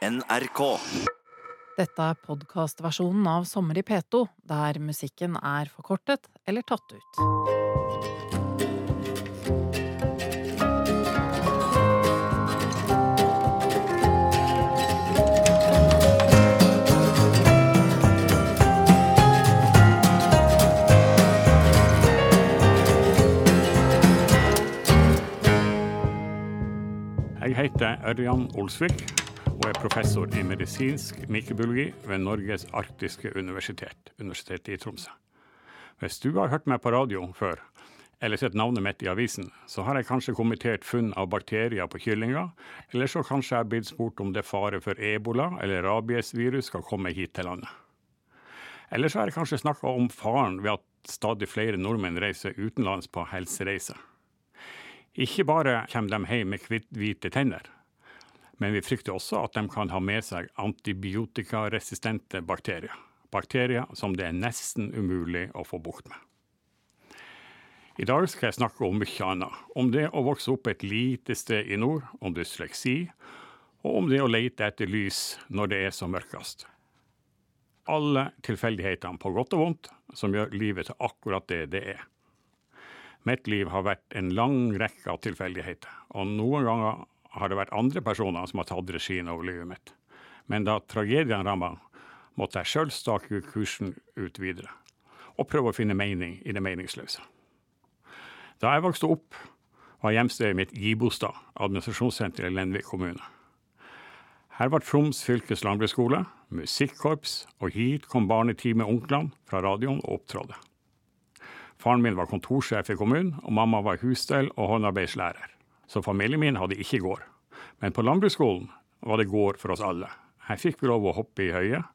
NRK. Dette er podkastversjonen av Sommer i P2, der musikken er forkortet eller tatt ut. Jeg heter Ørjan Olsvik og er professor i medisinsk mikrobiologi ved Norges arktiske universitet, Universitetet i Tromsø. Hvis du har hørt meg på radio før, eller sett navnet mitt i avisen, så har jeg kanskje kommentert funn av bakterier på kyllinger, eller så kanskje jeg har blitt spurt om det er fare for ebola eller rabiesvirus skal komme hit til landet. Eller så har jeg kanskje snakka om faren ved at stadig flere nordmenn reiser utenlands på helsereiser. Ikke bare kommer de hjem med hvite tenner, men vi frykter også at de kan ha med seg antibiotikaresistente bakterier. Bakterier som det er nesten umulig å få bukt med. I dag skal jeg snakke om mye annet. Om det å vokse opp et lite sted i nord, om dysleksi, og om det å lete etter lys når det er som mørkest. Alle tilfeldighetene, på godt og vondt, som gjør livet til akkurat det det er. Mitt liv har vært en lang rekke av tilfeldigheter, og noen ganger har det vært andre personer som har tatt regien over livet mitt. Men da tragedien ramma, måtte jeg sjøl stake kursen ut videre, og prøve å finne mening i det meningsløse. Da jeg vokste opp, var hjemstedet mitt Gibostad, administrasjonssenter i Lenvik kommune. Her var Troms fylkes landbruksskole, musikkorps, og hit kom barnetime onklene fra radioen og opptrådte. Faren min var kontorsjef i kommunen, og mamma var husstell og håndarbeidslærer. Så familien min hadde ikke gård. Men på landbruksskolen var det gård for oss alle. Her fikk vi lov å hoppe i høyet,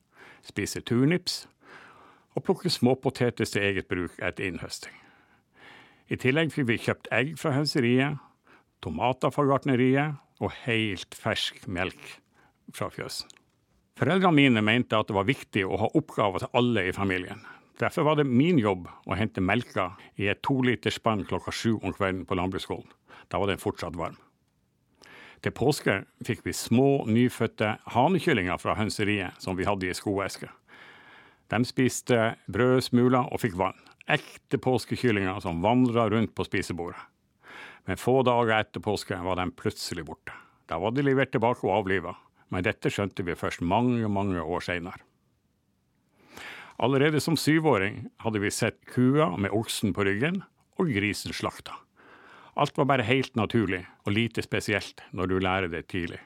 spise turnips og plukke småpoteter til eget bruk etter innhøsting. I tillegg fikk vi kjøpt egg fra hønseriet, tomater fra gartneriet og helt fersk melk fra fjøsen. Foreldrene mine mente at det var viktig å ha oppgaver til alle i familien. Derfor var det min jobb å hente melka i et toliterspann klokka sju om kvelden på landbruksskolen. Da var den fortsatt varm. Til påske fikk vi små, nyfødte hanekyllinger fra hønseriet som vi hadde i skoeske. De spiste brød, smuler og fikk vann. Ekte påskekyllinger som vandra rundt på spisebordet. Men få dager etter påske var de plutselig borte. Da var de levert tilbake og avliva, men dette skjønte vi først mange, mange år seinere. Allerede som syvåring hadde vi sett kua med oksen på ryggen og grisen slakta. Alt var bare helt naturlig og lite spesielt når du lærer det tidlig.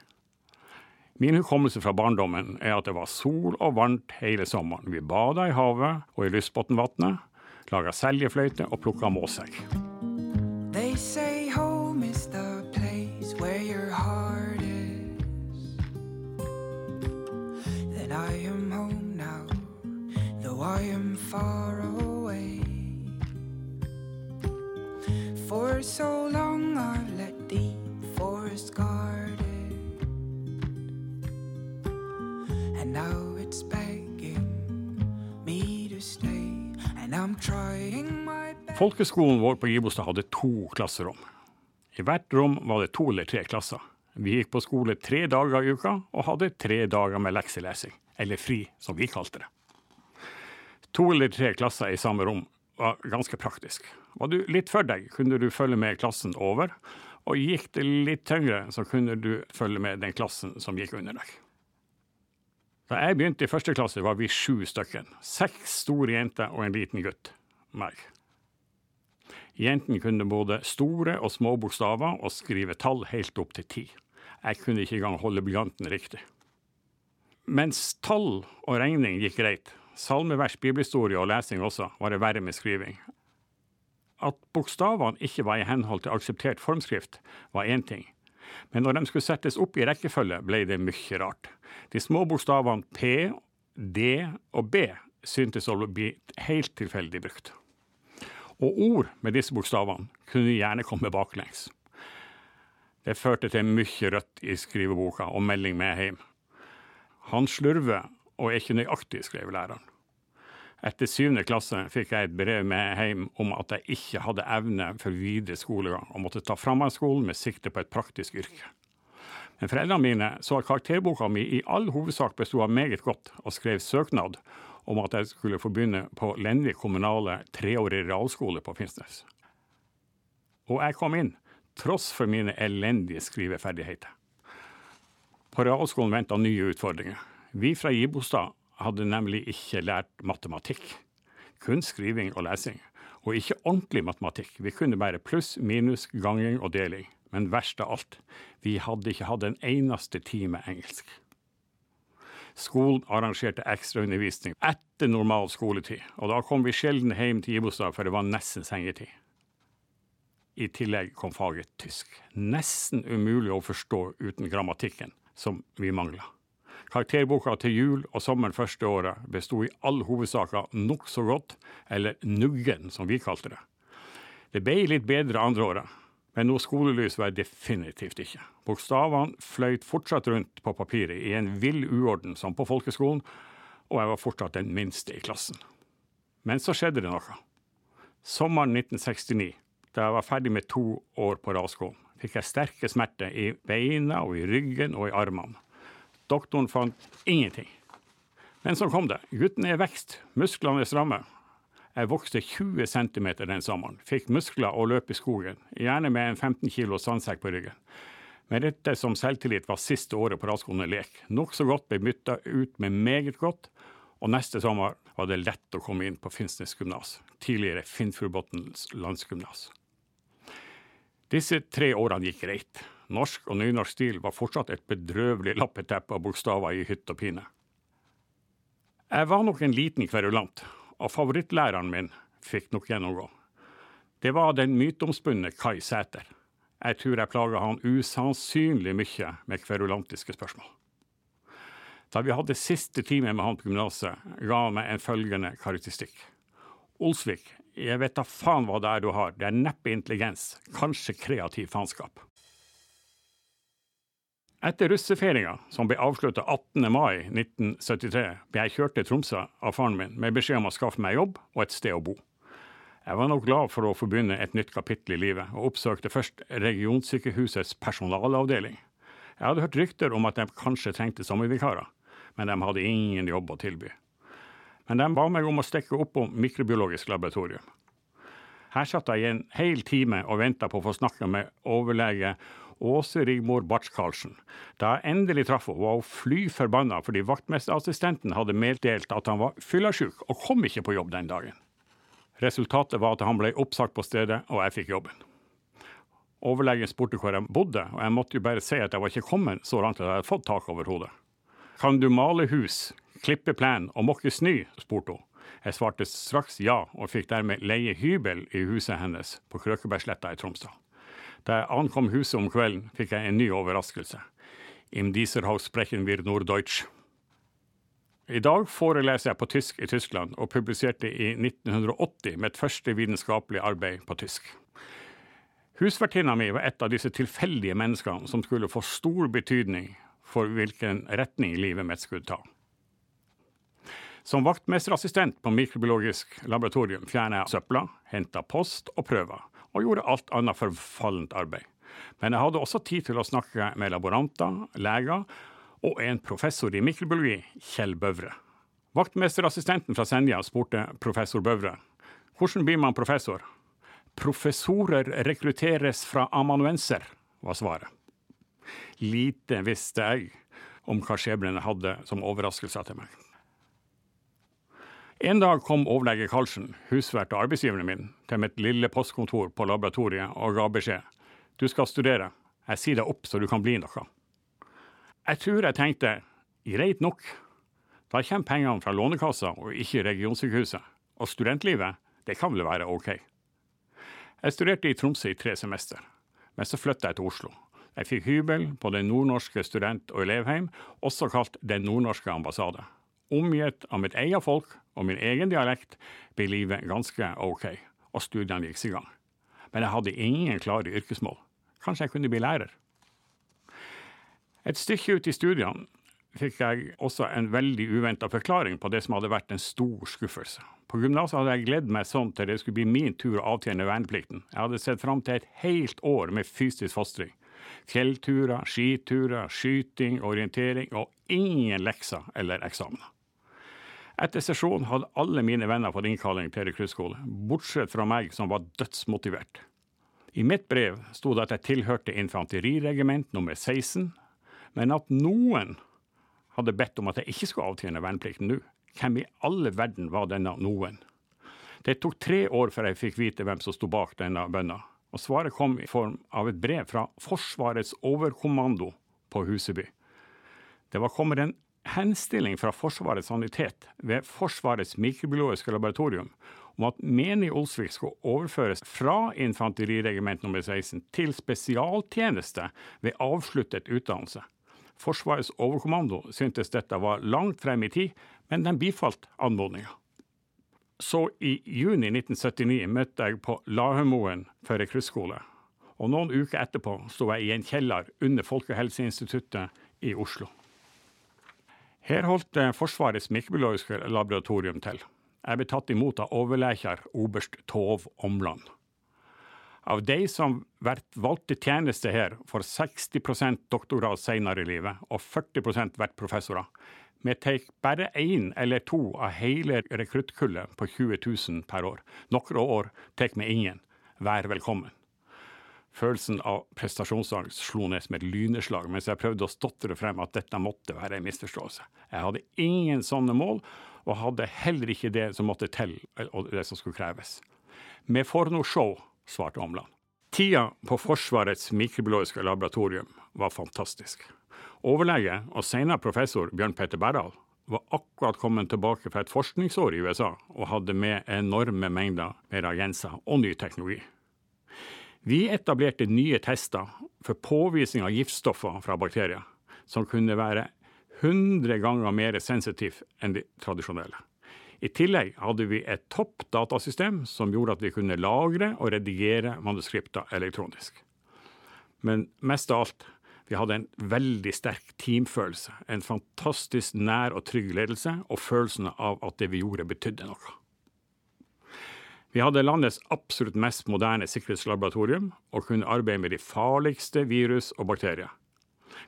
Min hukommelse fra barndommen er at det var sol og varmt hele sommeren. Vi bada i havet og i Lystbotnvatnet, laga seljefløyte og plukka måsegg. Far away. For so long I've let the forest guard. And now it's begging me to stay. And I'm trying my best. Folkeskolen vår på Gibostad hadde to klasserom. I hvert rom var det to eller tre klasser. Vi gikk på skole tre dager i uka og hadde tre dager med lekselesing, eller fri, som vi kalte det. To eller tre klasser i samme rom var ganske praktisk. Var du litt for deg, kunne du følge med klassen over, og gikk det litt tyngre, så kunne du følge med den klassen som gikk under deg. Da jeg begynte i første klasse, var vi sju stykken. Seks store jenter og en liten gutt. Meg. Jentene kunne både store og små bokstaver og skrive tall helt opp til ti. Jeg kunne ikke engang holde blyanten riktig. Mens tall og regning gikk greit, salmevers, bibelhistorie og lesing også, var det verre med skriving. At bokstavene ikke var i henhold til akseptert formskrift, var én ting. Men når de skulle settes opp i rekkefølge, ble det mye rart. De små bokstavene P, D og B syntes å bli helt tilfeldig brukt. Og ord med disse bokstavene kunne gjerne komme baklengs. Det førte til mye rødt i skriveboka og melding med hjem. Han slurver og er ikke nøyaktig, skrev læreren. Etter syvende klasse fikk jeg et brev med hjem om at jeg ikke hadde evne for videre skolegang og måtte ta framgangsskolen med sikte på et praktisk yrke. Men foreldrene mine så at karakterboka mi i all hovedsak bestod av meget godt, og skrev søknad om at jeg skulle få begynne på Lenvik kommunale treårig realskole på Finnsnes. Og jeg kom inn, tross for mine elendige skriveferdigheter. På realskolen venta nye utfordringer. Vi fra Gibostad hadde nemlig ikke lært matematikk. Kun skriving og lesing. Og ikke ordentlig matematikk. Vi kunne bare pluss, minus, ganging og deling. Men verst av alt, vi hadde ikke hatt en eneste time engelsk. Skolen arrangerte ekstraundervisning etter normal skoletid, og da kom vi sjelden hjem til Gibostad, for det var nesten sengetid. I tillegg kom faget tysk. Nesten umulig å forstå uten grammatikken, som vi mangla. Karakterboka til jul og sommeren første året besto i all hovedsak av nokså godt, eller Nuggen, som vi kalte det. Det ble litt bedre andre året, men noe skolelys var jeg definitivt ikke. Bokstavene fløyt fortsatt rundt på papiret i en vill uorden som på folkeskolen, og jeg var fortsatt den minste i klassen. Men så skjedde det noe. Sommeren 1969, da jeg var ferdig med to år på realskolen, fikk jeg sterke smerter i beina og i ryggen og i armene. Doktoren fant ingenting. Men så kom det. Gutten er vekst, musklene er stramme. Jeg vokste 20 cm den sommeren, fikk muskler og løp i skogen, gjerne med en 15 kg sandsekk på ryggen. Med dette som selvtillit var siste året på Radskolen en lek. Nokså godt ble bytta ut med meget godt, og neste sommer var det lett å komme inn på Finnsnes gymnas, tidligere Finnfjordbotns landsgymnas. Disse tre årene gikk greit. Norsk og nynorsk stil var fortsatt et bedrøvelig lappeteppe av bokstaver i hytt og pine. Jeg var nok en liten kverulant, og favorittlæreren min fikk nok gjennomgå. Det var den myteomspunne Kai Sæter. Jeg tror jeg plaga han usannsynlig mye med kverulantiske spørsmål. Da vi hadde siste time med han på gymnaset, ga han meg en følgende karakteristikk. Olsvik, jeg vet da faen hva det er du har, det er neppe intelligens, kanskje kreativ faenskap. Etter russefeiringa, som ble avslutta 18. mai 1973, ble jeg kjørt til Tromsø av faren min med beskjed om å skaffe meg jobb og et sted å bo. Jeg var nok glad for å få begynne et nytt kapittel i livet, og oppsøkte først regionsykehusets personalavdeling. Jeg hadde hørt rykter om at de kanskje trengte sommervikarer, men de hadde ingen jobb å tilby. Men de ba meg om å stikke på mikrobiologisk laboratorium. Her satt jeg i en hel time og venta på å få snakke med overlege Åse Rigmor Barts-Karlsen. Da jeg endelig traff henne, var hun fly forbanna fordi vaktmesterassistenten hadde meddelt at han var fyllesyk og kom ikke på jobb den dagen. Resultatet var at han ble oppsagt på stedet, og jeg fikk jobben. Overlegen spurte hvor jeg bodde, og jeg måtte jo bare si at jeg var ikke kommet så langt at jeg hadde fått tak over hodet. Kan du male hus, klippe plen og måke snø? spurte hun. Jeg svarte straks ja, og fikk dermed leie hybel i huset hennes på Krøkebergsletta i Tromsdal. Da jeg ankom huset om kvelden, fikk jeg en ny overraskelse. Im dieser Haus sprechen wir nur Deutsch. I dag foreleser jeg på tysk i Tyskland, og publiserte i 1980 mitt første vitenskapelige arbeid på tysk. Husvertinna mi var et av disse tilfeldige menneskene som skulle få stor betydning for hvilken retning livet mitt skulle ta. Som vaktmesterassistent på mikrobiologisk laboratorium fjerna jeg søpla, henta post og prøver, og gjorde alt annet forfallent arbeid. Men jeg hadde også tid til å snakke med laboranter, leger og en professor i mikrobiologi, Kjell Bøvre. Vaktmesterassistenten fra Senja spurte professor Bøvre hvordan blir man professor. Professorer rekrutteres fra amanuenser, var svaret. Lite visste jeg om hva skjebnen hadde som overraskelser til meg. En dag kom overlege Karlsen, husvert og arbeidsgiveren min, til mitt lille postkontor på laboratoriet og ga beskjed. Du skal studere. Jeg sier deg opp så du kan bli noe. Jeg tror jeg tenkte greit nok. Da kommer pengene fra Lånekassa og ikke regionsykehuset. Og studentlivet, det kan vel være OK. Jeg studerte i Tromsø i tre semester, men så flytta jeg til Oslo. Jeg fikk hybel på Den nordnorske student- og elevheim, også kalt Den nordnorske ambassade. Omgitt av mitt eget folk og min egen dialekt ble livet ganske OK, og studiene gikk i gang. Men jeg hadde ingen klare yrkesmål. Kanskje jeg kunne bli lærer. Et stykke ut i studiene fikk jeg også en veldig uventa forklaring på det som hadde vært en stor skuffelse. På gymnaset hadde jeg gledet meg sånn til det skulle bli min tur å avtjene verneplikten. Jeg hadde sett fram til et helt år med fysisk fostring. Fjellturer, skiturer, skyting, orientering og ingen lekser eller eksamener. Etter sesjonen hadde alle mine venner fått innkalling til rekruttskole, bortsett fra meg som var dødsmotivert. I mitt brev sto det at jeg tilhørte infanteriregiment nummer 16, men at noen hadde bedt om at jeg ikke skulle avtjene verneplikten nå. Hvem i alle verden var denne noen? Det tok tre år før jeg fikk vite hvem som sto bak denne bønna, og svaret kom i form av et brev fra Forsvarets overkommando på Huseby. Det var kommet en henstilling fra Forsvarets sanitet ved Forsvarets mikrobiologiske laboratorium om at menig Olsvik skulle overføres fra infanteriregiment nummer 16 til spesialtjeneste ved avsluttet utdannelse. Forsvarets overkommando syntes dette var langt frem i tid, men den bifalt anmodninga. Så i juni 1979 møtte jeg på Lahemoen for rekruttskole. Og noen uker etterpå sto jeg i en kjeller under Folkehelseinstituttet i Oslo. Her holdt eh, Forsvarets mikrobiologiske laboratorium til. Jeg ble tatt imot av overleker oberst Tov Omland. Av de som blir valgt til tjeneste her, får 60 doktorgrad senere i livet, og 40 blir professorer. Vi tar bare én eller to av hele rekruttkullet på 20 000 per år. Noen år tar vi ingen. Vær velkommen. Følelsen av prestasjonsangst slo ned som et lyneslag mens jeg prøvde å stotre frem at dette måtte være en misforståelse. Jeg hadde ingen sånne mål, og hadde heller ikke det som måtte til, og det som skulle kreves. Med Forno Show, svarte Omland. Tida på Forsvarets mikrobiologiske laboratorium var fantastisk. Overlege og senere professor Bjørn Petter Berdal var akkurat kommet tilbake fra et forskningsår i USA og hadde med enorme mengder med reagenser og ny teknologi. Vi etablerte nye tester for påvisning av giftstoffer fra bakterier, som kunne være 100 ganger mer sensitivt enn de tradisjonelle. I tillegg hadde vi et topp datasystem som gjorde at vi kunne lagre og redigere manuskripter elektronisk. Men mest av alt, vi hadde en veldig sterk teamfølelse, en fantastisk nær og trygg ledelse, og følelsen av at det vi gjorde, betydde noe. Vi hadde landets absolutt mest moderne sikkerhetslaboratorium, og kunne arbeide med de farligste virus og bakterier.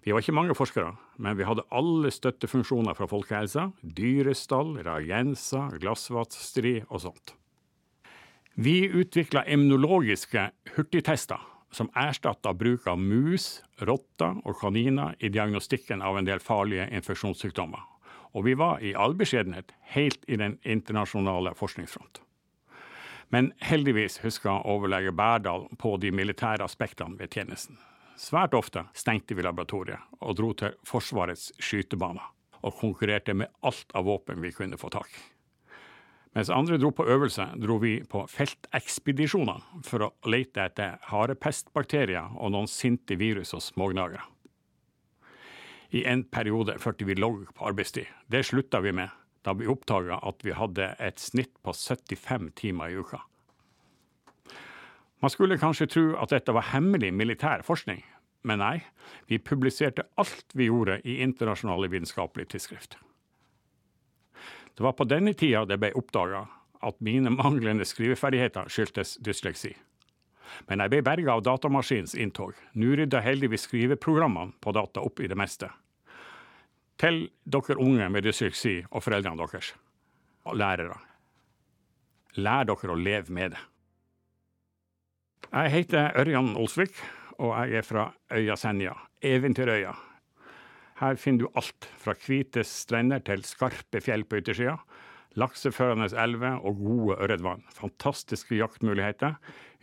Vi var ikke mange forskere, men vi hadde alle støttefunksjoner fra folkehelsa, dyrestall, reagenser, glassvattstri og sånt. Vi utvikla immunologiske hurtigtester som erstatta bruk av mus, rotter og kaniner i diagnostikken av en del farlige infeksjonssykdommer. Og vi var i all beskjedenhet helt i den internasjonale forskningsfront. Men heldigvis husker overlege Berdal på de militære aspektene ved tjenesten. Svært ofte stengte vi laboratoriet og dro til Forsvarets skytebaner og konkurrerte med alt av våpen vi kunne få tak i. Mens andre dro på øvelse, dro vi på feltekspedisjoner for å lete etter harepestbakterier og noen sinte virus og smågnagere. I en periode førte vi logg på arbeidstid. Det slutta vi med da vi oppdaga at vi hadde et snitt på 75 timer i uka. Man skulle kanskje tro at dette var hemmelig militær forskning, men nei, vi publiserte alt vi gjorde i internasjonale vitenskapelige tidsskrift. Det var på denne tida det ble oppdaga at mine manglende skriveferdigheter skyldtes dysleksi. Men jeg ble berga av datamaskinens inntog. Nå rydda heldigvis skriveprogrammene på data opp i det meste til dere unge med dysleksi og foreldrene deres og lærere. Lær dere å leve med det. Jeg heter Ørjan Olsvik, og jeg er fra øya Senja, Eventyrøya. Her finner du alt fra hvite strender til skarpe fjell på yttersida, lakseførende elver og gode ørretvann. Fantastiske jaktmuligheter.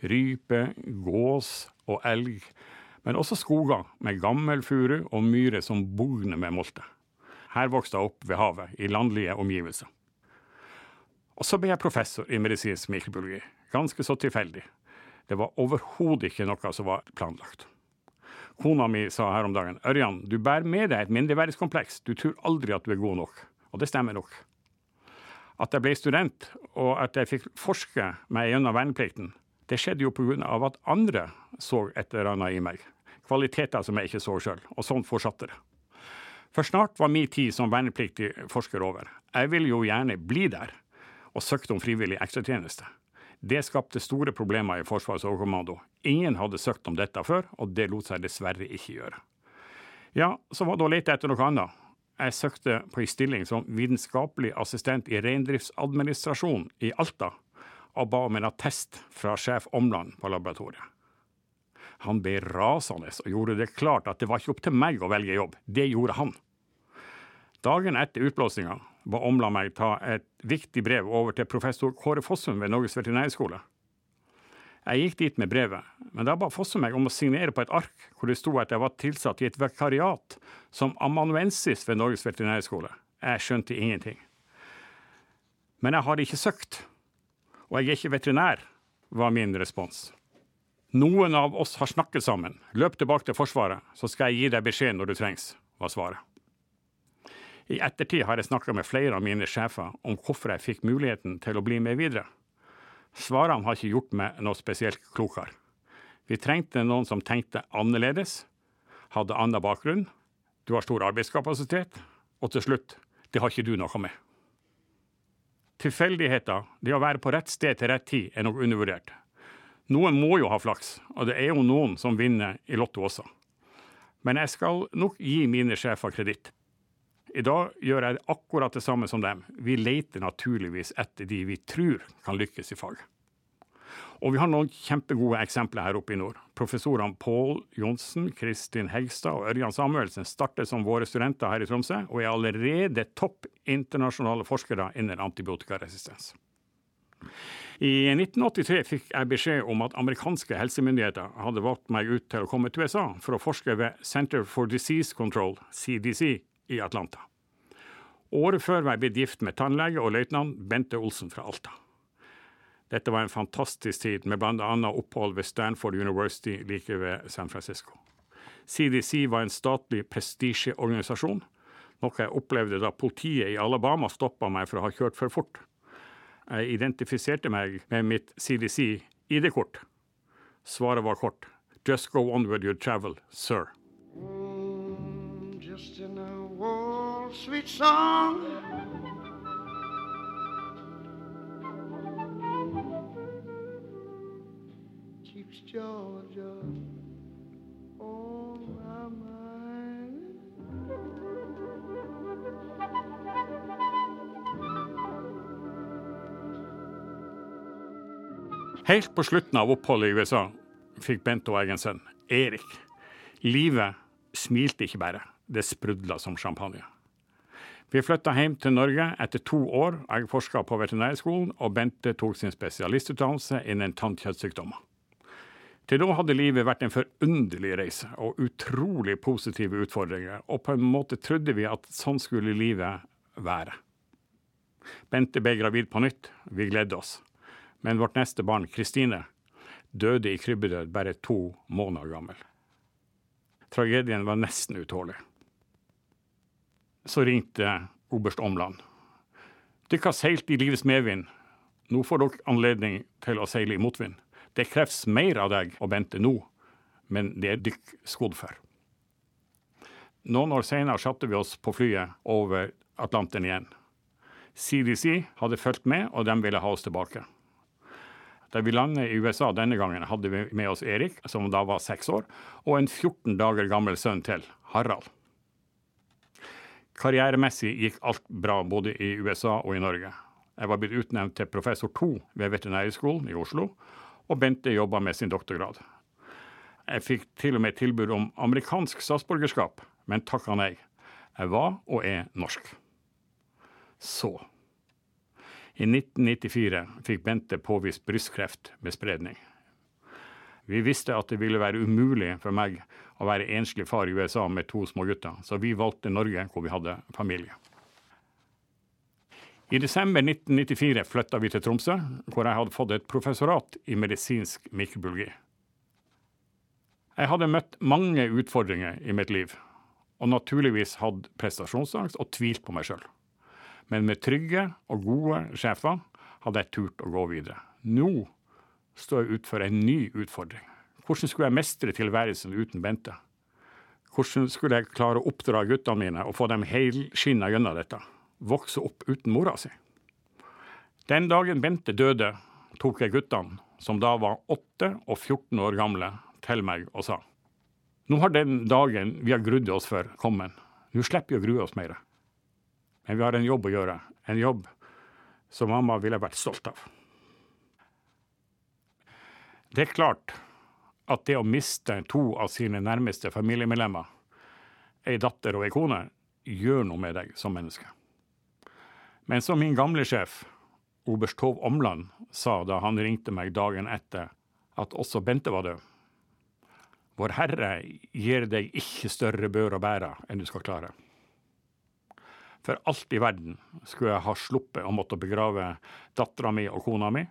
Rype, gås og elg. Men også skoger med gammel furu og myrer som bugner med molte. Her vokste jeg opp ved havet, i landlige omgivelser. Og så ble jeg professor i medisinsk mikrobiologi. Ganske så tilfeldig. Det var overhodet ikke noe som var planlagt. Kona mi sa her om dagen Ørjan, du bærer med deg et mindreverdighetskompleks. Du tror aldri at du er god nok. Og det stemmer nok. At jeg ble student, og at jeg fikk forske meg gjennom verneplikten, det skjedde jo pga. at andre så et eller annet i meg. Kvaliteter som jeg ikke så sjøl. Og sånn fortsatte det. For snart var min tid som vernepliktig forsker over. Jeg ville jo gjerne bli der, og søkte om frivillig ekstratjeneste. Det skapte store problemer i Forsvarets overkommando. Ingen hadde søkt om dette før, og det lot seg dessverre ikke gjøre. Ja, så var det å lete etter noe annet. Jeg søkte på en stilling som vitenskapelig assistent i reindriftsadministrasjon i Alta, og ba om en attest fra sjef Omland på laboratoriet. Han ble rasende og gjorde det klart at det var ikke opp til meg å velge jobb, det gjorde han. Dagen etter utblåsninga ba Omla meg ta et viktig brev over til professor Kåre Fossum ved Norges veterinærskole. Jeg gikk dit med brevet, men da ba Fossum meg om å signere på et ark hvor det sto at jeg var tilsatt i et vikariat som amanuensis ved Norges veterinærskole. Jeg skjønte ingenting. Men jeg hadde ikke søkt, og jeg er ikke veterinær, var min respons. Noen av oss har snakket sammen. Løp tilbake til Forsvaret, så skal jeg gi deg beskjed når du trengs, var svaret. I ettertid har jeg snakka med flere av mine sjefer om hvorfor jeg fikk muligheten til å bli med videre. Svarene har ikke gjort meg noe spesielt klokere. Vi trengte noen som tenkte annerledes, hadde annen bakgrunn, du har stor arbeidskapasitet, og til slutt, det har ikke du noe med. Tilfeldigheter, det å være på rett sted til rett tid, er nok undervurdert. Noen må jo ha flaks, og det er jo noen som vinner i Lotto også. Men jeg skal nok gi mine sjefer kreditt. I dag gjør jeg akkurat det samme som dem. Vi leter naturligvis etter de vi tror kan lykkes i faget. Og vi har noen kjempegode eksempler her oppe i nord. Professorene Pål Johnsen, Kristin Hegstad og Ørjan Samuelsen starter som våre studenter her i Tromsø, og er allerede topp internasjonale forskere innen antibiotikaresistens. I 1983 fikk jeg beskjed om at amerikanske helsemyndigheter hadde valgt meg ut til å komme til USA for å forske ved Center for Disease Control, CDC, i Atlanta. Året før var jeg blitt gift med tannlege og løytnant Bente Olsen fra Alta. Dette var en fantastisk tid, med bl.a. opphold ved Stanford University like ved San Francisco. CDC var en statlig prestisjeorganisasjon, noe jeg opplevde da politiet i Alabama stoppa meg for å ha kjørt for fort. Jeg identifiserte meg med mitt CDC-ID-kort. Svaret var kort. Just go on with your travel, sir. Just in a sweet song. Keeps Georgia on Helt på slutten av oppholdet i USA fikk Bent og jeg en sønn, Erik. Livet smilte ikke bare, det sprudla som champagne. Vi flytta hjem til Norge etter to år. Jeg forska på veterinærskolen, og Bente tok sin spesialistutdannelse innen tannkjøttsykdommer. Til da hadde livet vært en forunderlig reise og utrolig positive utfordringer, og på en måte trodde vi at sånn skulle livet være. Bente ble gravid på nytt, vi gledde oss. Men vårt neste barn, Kristine, døde i krybbedød bare to måneder gammel. Tragedien var nesten utålelig. Så ringte oberst Omland. Dere har seilt i livets medvind. Nå får dere anledning til å seile i motvind. Det kreves mer av deg og Bente nå, men det er dykk skodd for. Noen år senere satte vi oss på flyet over Atlanteren igjen. CDC hadde fulgt med, og de ville ha oss tilbake. Da vi landet i USA denne gangen, hadde vi med oss Erik, som da var seks år, og en 14 dager gammel sønn til, Harald. Karrieremessig gikk alt bra både i USA og i Norge. Jeg var blitt utnevnt til professor to ved Veterinærhøgskolen i Oslo, og Bente jobba med sin doktorgrad. Jeg fikk til og med tilbud om amerikansk statsborgerskap, men takka nei. Jeg var og er norsk. Så i 1994 fikk Bente påvist brystkreft med spredning. Vi visste at det ville være umulig for meg å være enslig far i USA med to små gutter, så vi valgte Norge, hvor vi hadde familie. I desember 1994 flytta vi til Tromsø, hvor jeg hadde fått et professorat i medisinsk mikrobiologi. Jeg hadde møtt mange utfordringer i mitt liv, og naturligvis hatt prestasjonsangst og tvilt på meg sjøl. Men med trygge og gode sjefer hadde jeg turt å gå videre. Nå står jeg utfor en ny utfordring. Hvordan skulle jeg mestre tilværelsen uten Bente? Hvordan skulle jeg klare å oppdra guttene mine og få dem helskinna gjennom dette? Vokse opp uten mora si? Den dagen Bente døde, tok jeg guttene, som da var 8 og 14 år gamle, til meg og sa nå har den dagen vi har grudd oss for, kommet. Nå slipper vi å grue oss mer. Men vi har en jobb å gjøre. En jobb som mamma ville vært stolt av. Det er klart at det å miste to av sine nærmeste familiemedlemmer, ei datter og ei kone, gjør noe med deg som menneske. Men som min gamle sjef, oberst Tov Omland, sa da han ringte meg dagen etter at også Bente var død. Vår Herre gir deg ikke større bør å bære enn du skal klare. For alt i verden skulle jeg ha sluppet å måtte begrave dattera mi og kona mi,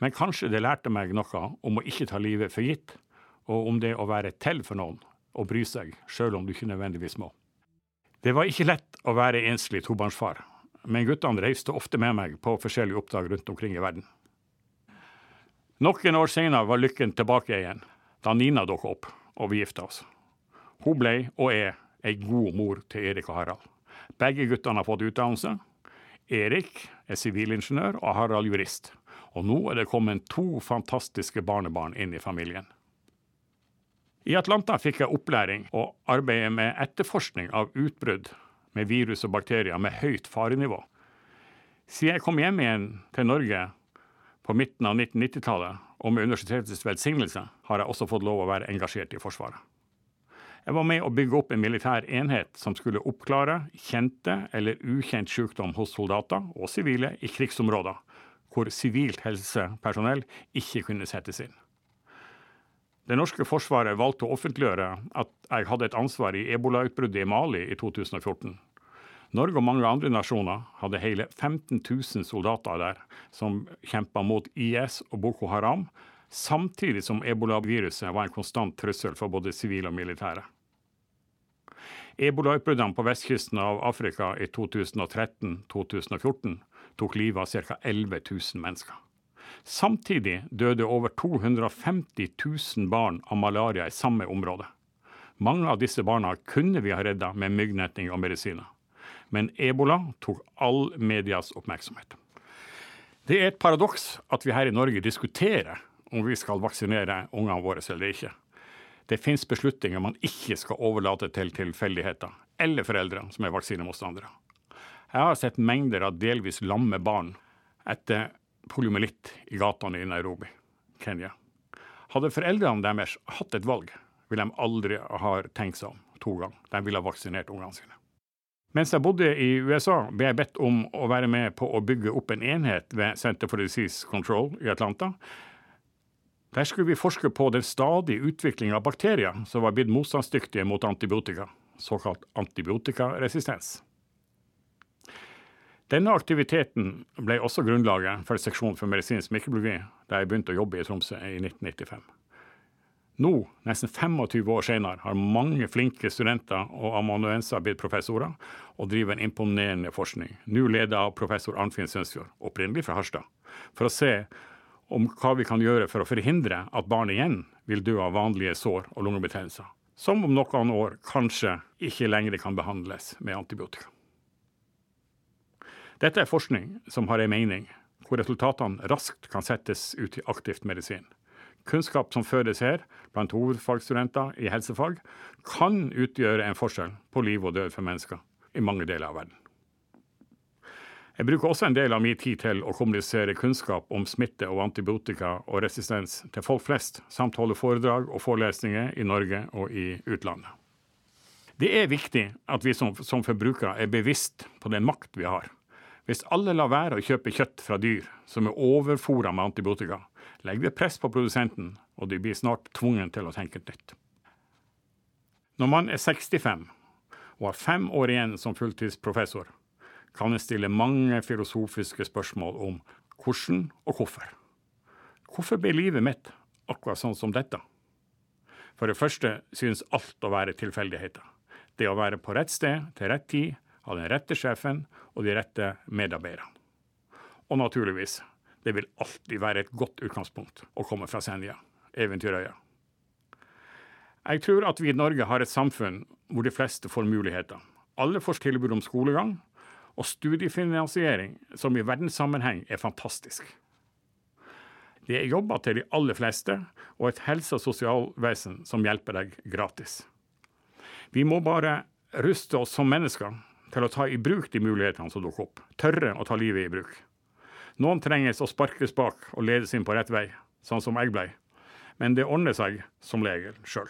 men kanskje det lærte meg noe om å ikke ta livet for gitt, og om det å være til for noen og bry seg, sjøl om du ikke nødvendigvis må. Det var ikke lett å være enslig tobarnsfar, men guttene reiste ofte med meg på forskjellige oppdrag rundt omkring i verden. Noen år senere var lykken tilbake igjen, da Nina dukka opp og vi gifta oss. Hun ble, og er, ei god mor til Erik og Harald. Begge guttene har fått utdannelse. Erik er sivilingeniør og Harald jurist. Og nå er det kommet to fantastiske barnebarn inn i familien. I Atlanta fikk jeg opplæring og arbeidet med etterforskning av utbrudd med virus og bakterier med høyt farenivå. Siden jeg kom hjem igjen til Norge på midten av 1990-tallet, og med universitetets velsignelse, har jeg også fått lov å være engasjert i Forsvaret. Jeg var med å bygge opp en militær enhet som skulle oppklare kjente eller ukjent sykdom hos soldater og sivile i krigsområder, hvor sivilt helsepersonell ikke kunne settes inn. Det norske forsvaret valgte å offentliggjøre at jeg hadde et ansvar i ebolautbruddet i Mali i 2014. Norge og mange andre nasjoner hadde hele 15 000 soldater der som kjempa mot IS og Boko Haram, samtidig som ebolaviruset var en konstant trussel for både sivile og militære. Ebolautbruddene på vestkysten av Afrika i 2013-2014 tok livet av ca. 11 000 mennesker. Samtidig døde over 250 000 barn av malaria i samme område. Mange av disse barna kunne vi ha redda med myggnetting og medisiner. Men ebola tok all medias oppmerksomhet. Det er et paradoks at vi her i Norge diskuterer om vi skal vaksinere ungene våre eller ikke. Det finnes beslutninger man ikke skal overlate til tilfeldigheter eller foreldre som er vaksinemotstandere. Jeg har sett mengder av delvis lamme barn etter poliomyelitt i gatene i Nairobi, Kenya. Hadde foreldrene deres hatt et valg, ville de aldri ha tenkt seg om to ganger. De ville ha vaksinert ungene sine. Mens jeg bodde i USA, ble jeg bedt om å være med på å bygge opp en enhet ved Center for Disease Control i Atlanta. Der skulle vi forske på den stadige utviklingen av bakterier som var blitt motstandsdyktige mot antibiotika, såkalt antibiotikaresistens. Denne aktiviteten ble også grunnlaget for seksjonen for medisinsk mikrobiologi, da jeg begynte å jobbe i Tromsø i 1995. Nå, nesten 25 år senere, har mange flinke studenter og amanuenser blitt professorer og driver en imponerende forskning, nå ledet av professor Arnfinn Sønsfjord, opprinnelig fra Harstad, for å se om hva vi kan gjøre for å forhindre at barn igjen vil dø av vanlige sår og lungebetennelser, som om noen år kanskje ikke lenger kan behandles med antibiotika. Dette er forskning som har en mening, hvor resultatene raskt kan settes ut i aktivt medisin. Kunnskap som fødes her, blant hovedfagsstudenter i helsefag, kan utgjøre en forskjell på liv og død for mennesker i mange deler av verden. Jeg bruker også en del av min tid til å kommunisere kunnskap om smitte og antibiotika og resistens til folk flest, samt holde foredrag og forelesninger i Norge og i utlandet. Det er viktig at vi som, som forbrukere er bevisst på den makt vi har. Hvis alle lar være å kjøpe kjøtt fra dyr som er overfôra med antibiotika, legger det press på produsenten, og de blir snart tvungen til å tenke nytt. Når man er 65 og har fem år igjen som fulltidsprofessor, kan en stille mange filosofiske spørsmål om hvordan og hvorfor. Hvorfor ble livet mitt akkurat sånn som dette? For det første synes alt å være tilfeldigheter. Det å være på rett sted til rett tid av den rette sjefen og de rette medarbeiderne. Og naturligvis, det vil alltid være et godt utgangspunkt å komme fra Senja, Eventyrøya. Jeg tror at vi i Norge har et samfunn hvor de fleste får muligheter. Alle får tilbud om skolegang, og studiefinansiering, som i verdenssammenheng er fantastisk. Det er jobber til de aller fleste, og et helse- og sosialvesen som hjelper deg gratis. Vi må bare ruste oss som mennesker til å ta i bruk de mulighetene som dukker opp. Tørre å ta livet i bruk. Noen trenges å sparkes bak og ledes inn på rett vei, sånn som jeg blei. Men det ordner seg som regel sjøl.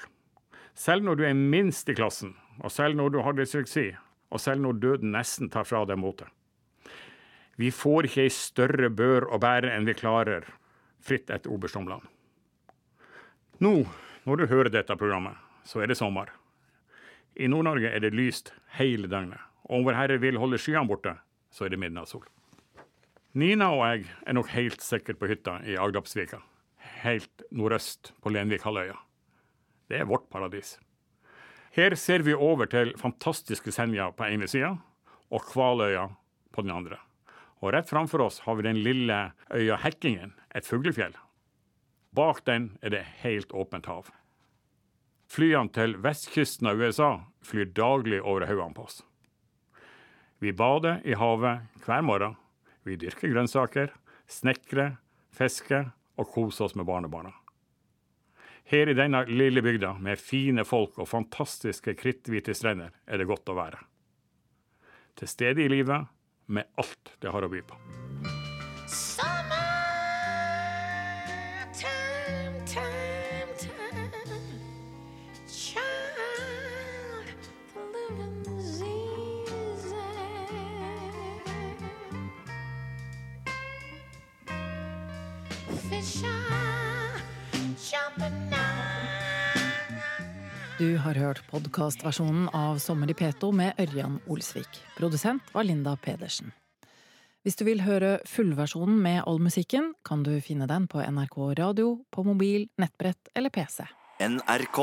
Selv når du er minst i klassen, og selv når du har dysleksi, og selv når døden nesten tar fra deg motet. Vi får ikke ei større bør å bære enn vi klarer, fritt etter oberstomland. Nå, når du hører dette programmet, så er det sommer. I Nord-Norge er det lyst hele døgnet, og om Vår Herre vil holde skyene borte, så er det midnattssol. Nina og jeg er nok helt sikkert på hytta i Agdapsvika, helt nordøst på Lenvikhalvøya. Det er vårt paradis. Her ser vi over til fantastiske Senja på ene sida og Kvaløya på den andre. Og rett framfor oss har vi den lille øya Hekkingen, et fuglefjell. Bak den er det helt åpent hav. Flyene til vestkysten av USA flyr daglig over haugene på oss. Vi bader i havet hver morgen. Vi dyrker grønnsaker, snekrer, fisker og koser oss med barnebarna. Her i denne lille bygda med fine folk og fantastiske kritthvite strender er det godt å være. Til stede i livet med alt det har å by på. Du har hørt podkastversjonen av Sommer i P2 med Ørjan Olsvik. Produsent var Linda Pedersen. Hvis du vil høre fullversjonen med all musikken, kan du finne den på NRK radio, på mobil, nettbrett eller PC. NRK.